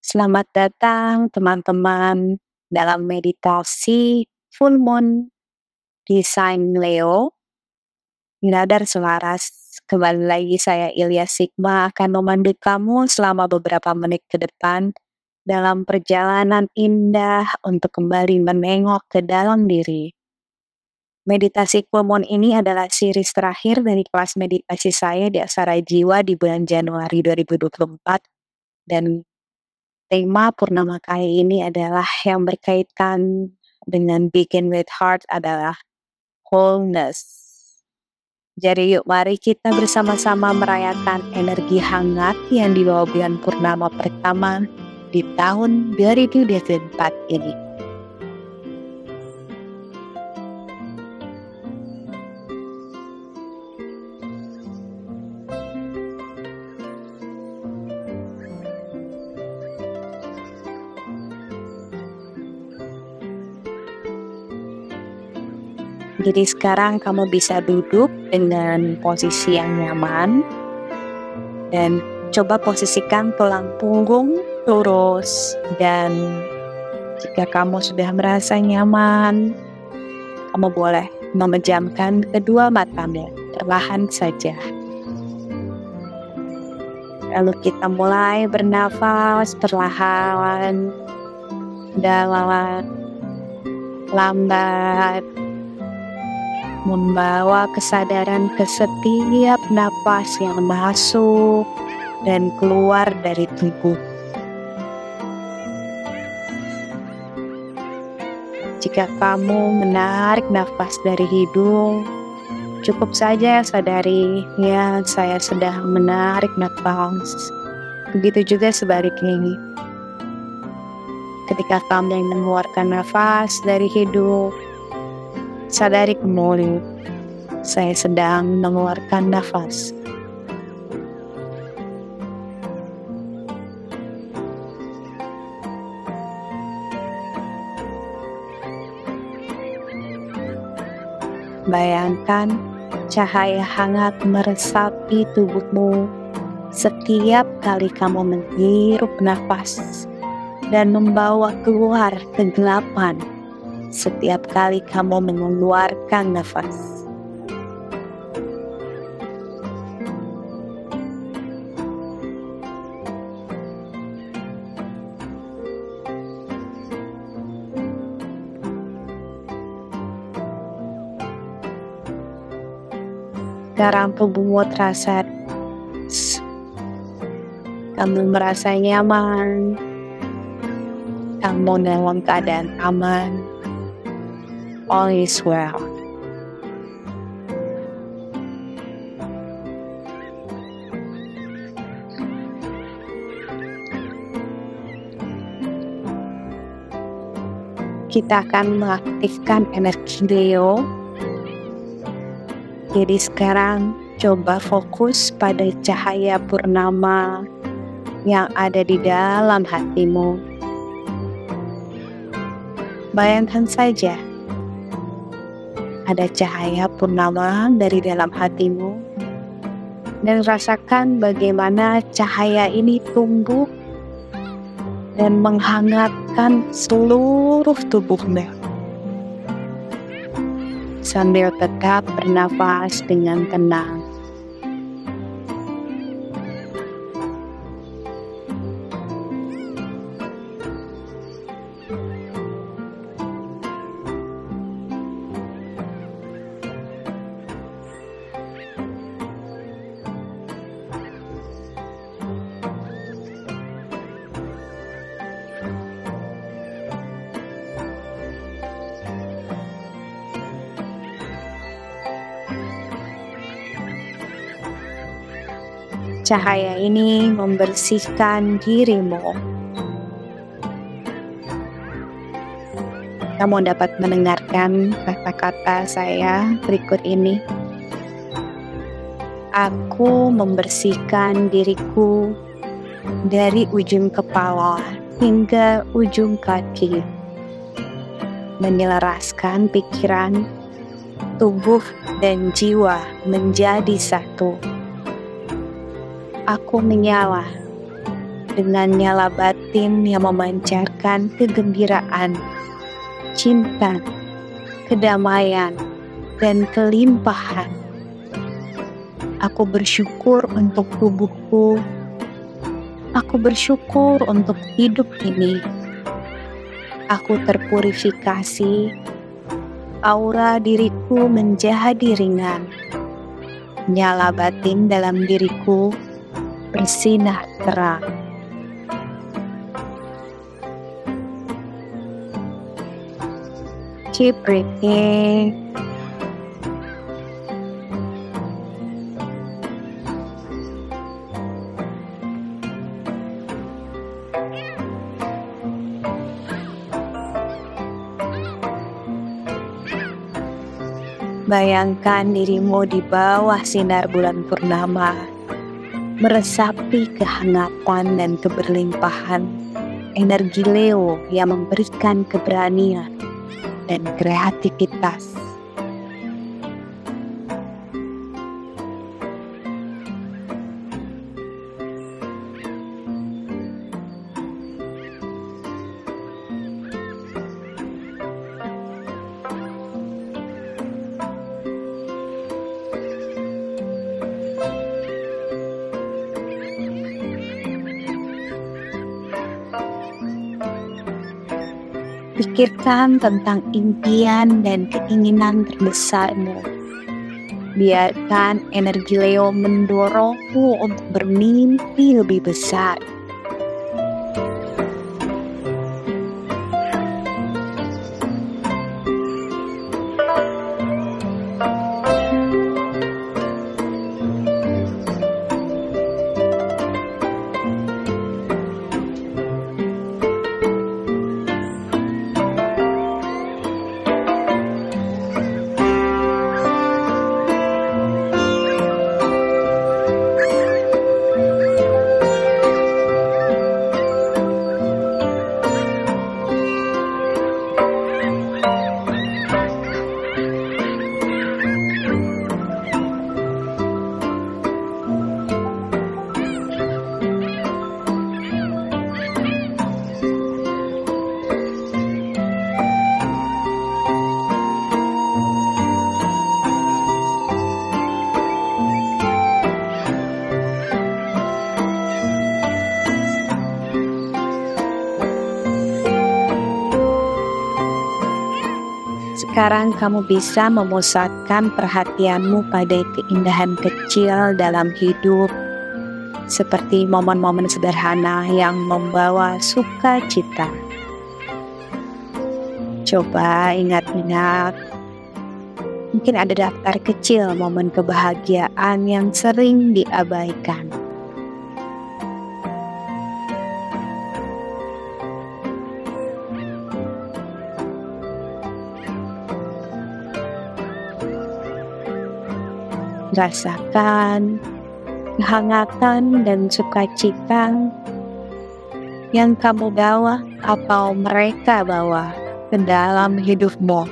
Selamat datang teman-teman dalam meditasi full moon di sign Leo. Nadar selaras, kembali lagi saya Ilya Sigma akan memandu kamu selama beberapa menit ke depan dalam perjalanan indah untuk kembali menengok ke dalam diri. Meditasi full moon ini adalah series terakhir dari kelas meditasi saya di Asara Jiwa di bulan Januari 2024 dan tema purnama kali ini adalah yang berkaitan dengan begin with heart adalah wholeness. Jadi yuk mari kita bersama-sama merayakan energi hangat yang dibawa bulan purnama pertama di tahun 2024 ini. Jadi sekarang kamu bisa duduk dengan posisi yang nyaman. Dan coba posisikan tulang punggung lurus. Dan jika kamu sudah merasa nyaman, kamu boleh memejamkan kedua matamu perlahan saja. Lalu kita mulai bernafas perlahan, dalam, lambat, membawa kesadaran ke setiap napas yang masuk dan keluar dari tubuh. Jika kamu menarik nafas dari hidung, cukup saja sadari, ya saya sedang menarik nafas. Begitu juga sebaliknya. Ketika kamu yang mengeluarkan nafas dari hidung, Sadari kembali, saya sedang mengeluarkan nafas. Bayangkan cahaya hangat meresapi tubuhmu setiap kali kamu menghirup nafas dan membawa keluar kegelapan setiap kali kamu mengeluarkan nafas. Sekarang tubuhmu terasa kamu merasa nyaman, kamu dalam keadaan aman, all is well. Kita akan mengaktifkan energi Leo. Jadi sekarang coba fokus pada cahaya purnama yang ada di dalam hatimu. Bayangkan saja ada cahaya purnama dari dalam hatimu dan rasakan bagaimana cahaya ini tumbuh dan menghangatkan seluruh tubuhmu sambil tetap bernafas dengan tenang. Cahaya ini membersihkan dirimu. Kamu dapat mendengarkan kata-kata saya berikut ini. Aku membersihkan diriku dari ujung kepala hingga ujung kaki, menyelaraskan pikiran, tubuh, dan jiwa menjadi satu aku menyala dengan nyala batin yang memancarkan kegembiraan, cinta, kedamaian, dan kelimpahan. Aku bersyukur untuk tubuhku. Aku bersyukur untuk hidup ini. Aku terpurifikasi. Aura diriku menjadi ringan. Nyala batin dalam diriku bersinar terang. Keep breathing. Bayangkan dirimu di bawah sinar bulan purnama, meresapi kehangatan dan keberlimpahan energi Leo yang memberikan keberanian dan kreativitas. Pikirkan tentang impian dan keinginan terbesarmu. Biarkan energi Leo mendorongmu untuk bermimpi lebih besar. Sekarang kamu bisa memusatkan perhatianmu pada keindahan kecil dalam hidup, seperti momen-momen sederhana yang membawa sukacita. Coba ingat-ingat, mungkin ada daftar kecil momen kebahagiaan yang sering diabaikan. Rasakan kehangatan dan sukacita yang kamu bawa atau mereka bawa ke dalam hidupmu.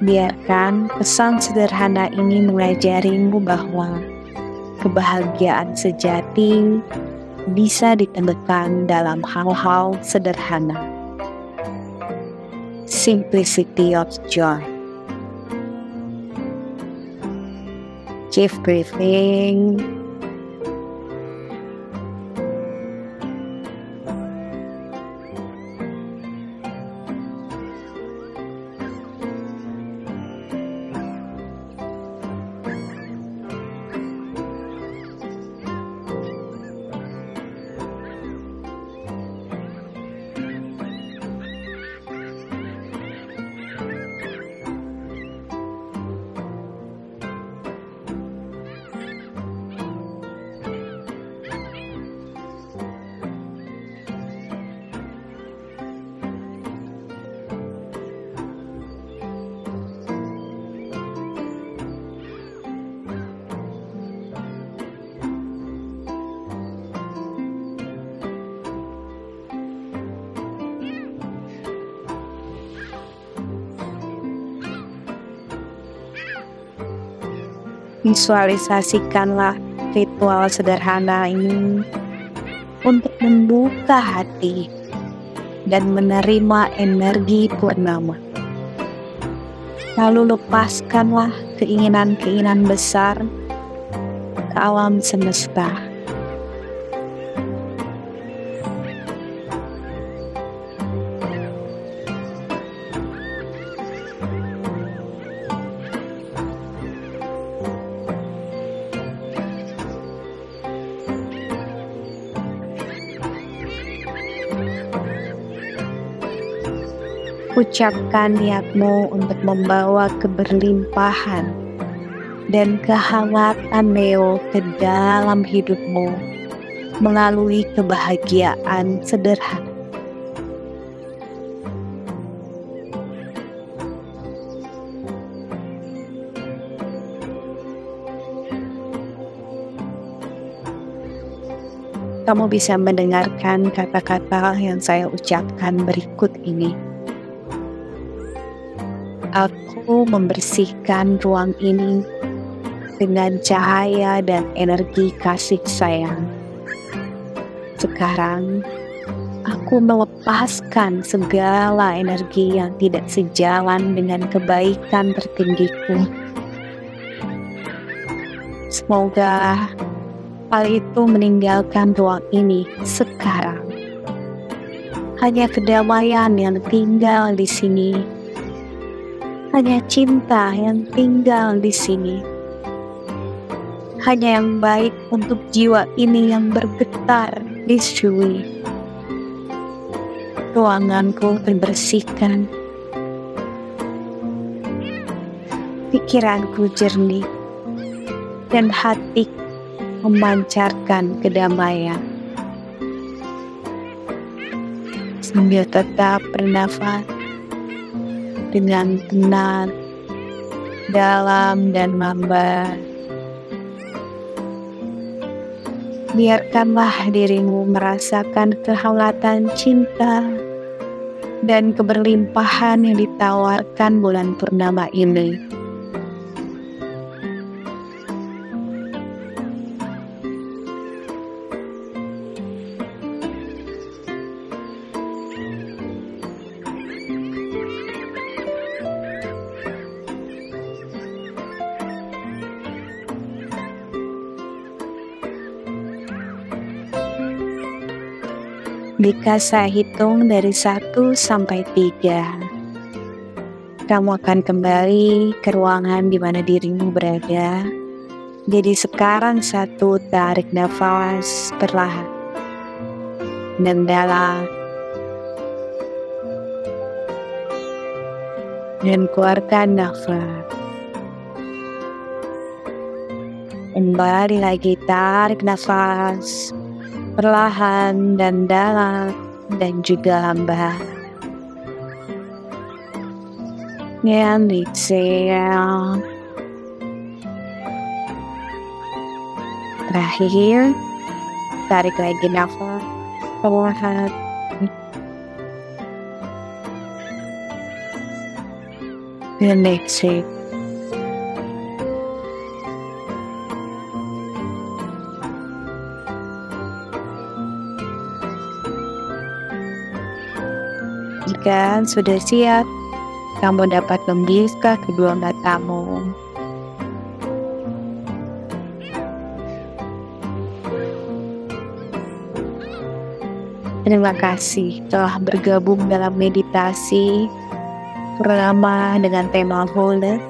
Biarkan pesan sederhana ini mengajarimu bahwa kebahagiaan sejati bisa ditemukan dalam hal-hal sederhana simplicity of joy. Keep breathing. Visualisasikanlah ritual sederhana ini untuk membuka hati dan menerima energi purnama. Lalu lepaskanlah keinginan-keinginan besar ke alam semesta. Ucapkan niatmu untuk membawa keberlimpahan dan kehangatan Neo ke dalam hidupmu melalui kebahagiaan sederhana. Kamu bisa mendengarkan kata-kata yang saya ucapkan berikut ini. Aku membersihkan ruang ini dengan cahaya dan energi kasih sayang. Sekarang, aku melepaskan segala energi yang tidak sejalan dengan kebaikan tertinggiku. Semoga hal itu meninggalkan ruang ini sekarang. Hanya kedamaian yang tinggal di sini hanya cinta yang tinggal di sini. Hanya yang baik untuk jiwa ini yang bergetar di Shui. Ruanganku terbersihkan. Pikiranku jernih dan hati memancarkan kedamaian. Sambil tetap bernafas dengan tenang, dalam dan lambat. Biarkanlah dirimu merasakan kehangatan cinta dan keberlimpahan yang ditawarkan bulan purnama ini. Jika saya hitung dari 1 sampai 3, kamu akan kembali ke ruangan di mana dirimu berada. Jadi sekarang satu tarik nafas perlahan dan dalam dan keluarkan nafas. Kembali lagi tarik nafas perlahan dan dalam dan juga lambat. Dan exhale. Terakhir, tarik lagi nafas perlahan. Dan exhale. Jika sudah siap, kamu dapat membuka kedua matamu. Terima kasih telah bergabung dalam meditasi bersama dengan tema wholeness.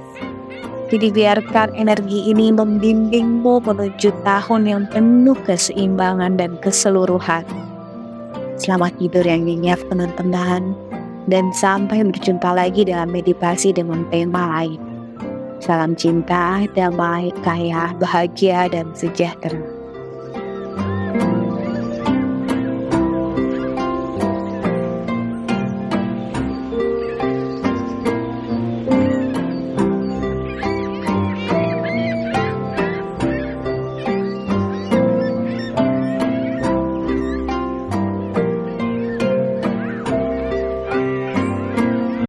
Jadi biarkan energi ini membimbingmu menuju tahun yang penuh keseimbangan dan keseluruhan. Selamat tidur yang nyenyak teman-teman dan sampai berjumpa lagi dalam meditasi dengan tema lain. Salam cinta, damai, kaya, bahagia, dan sejahtera.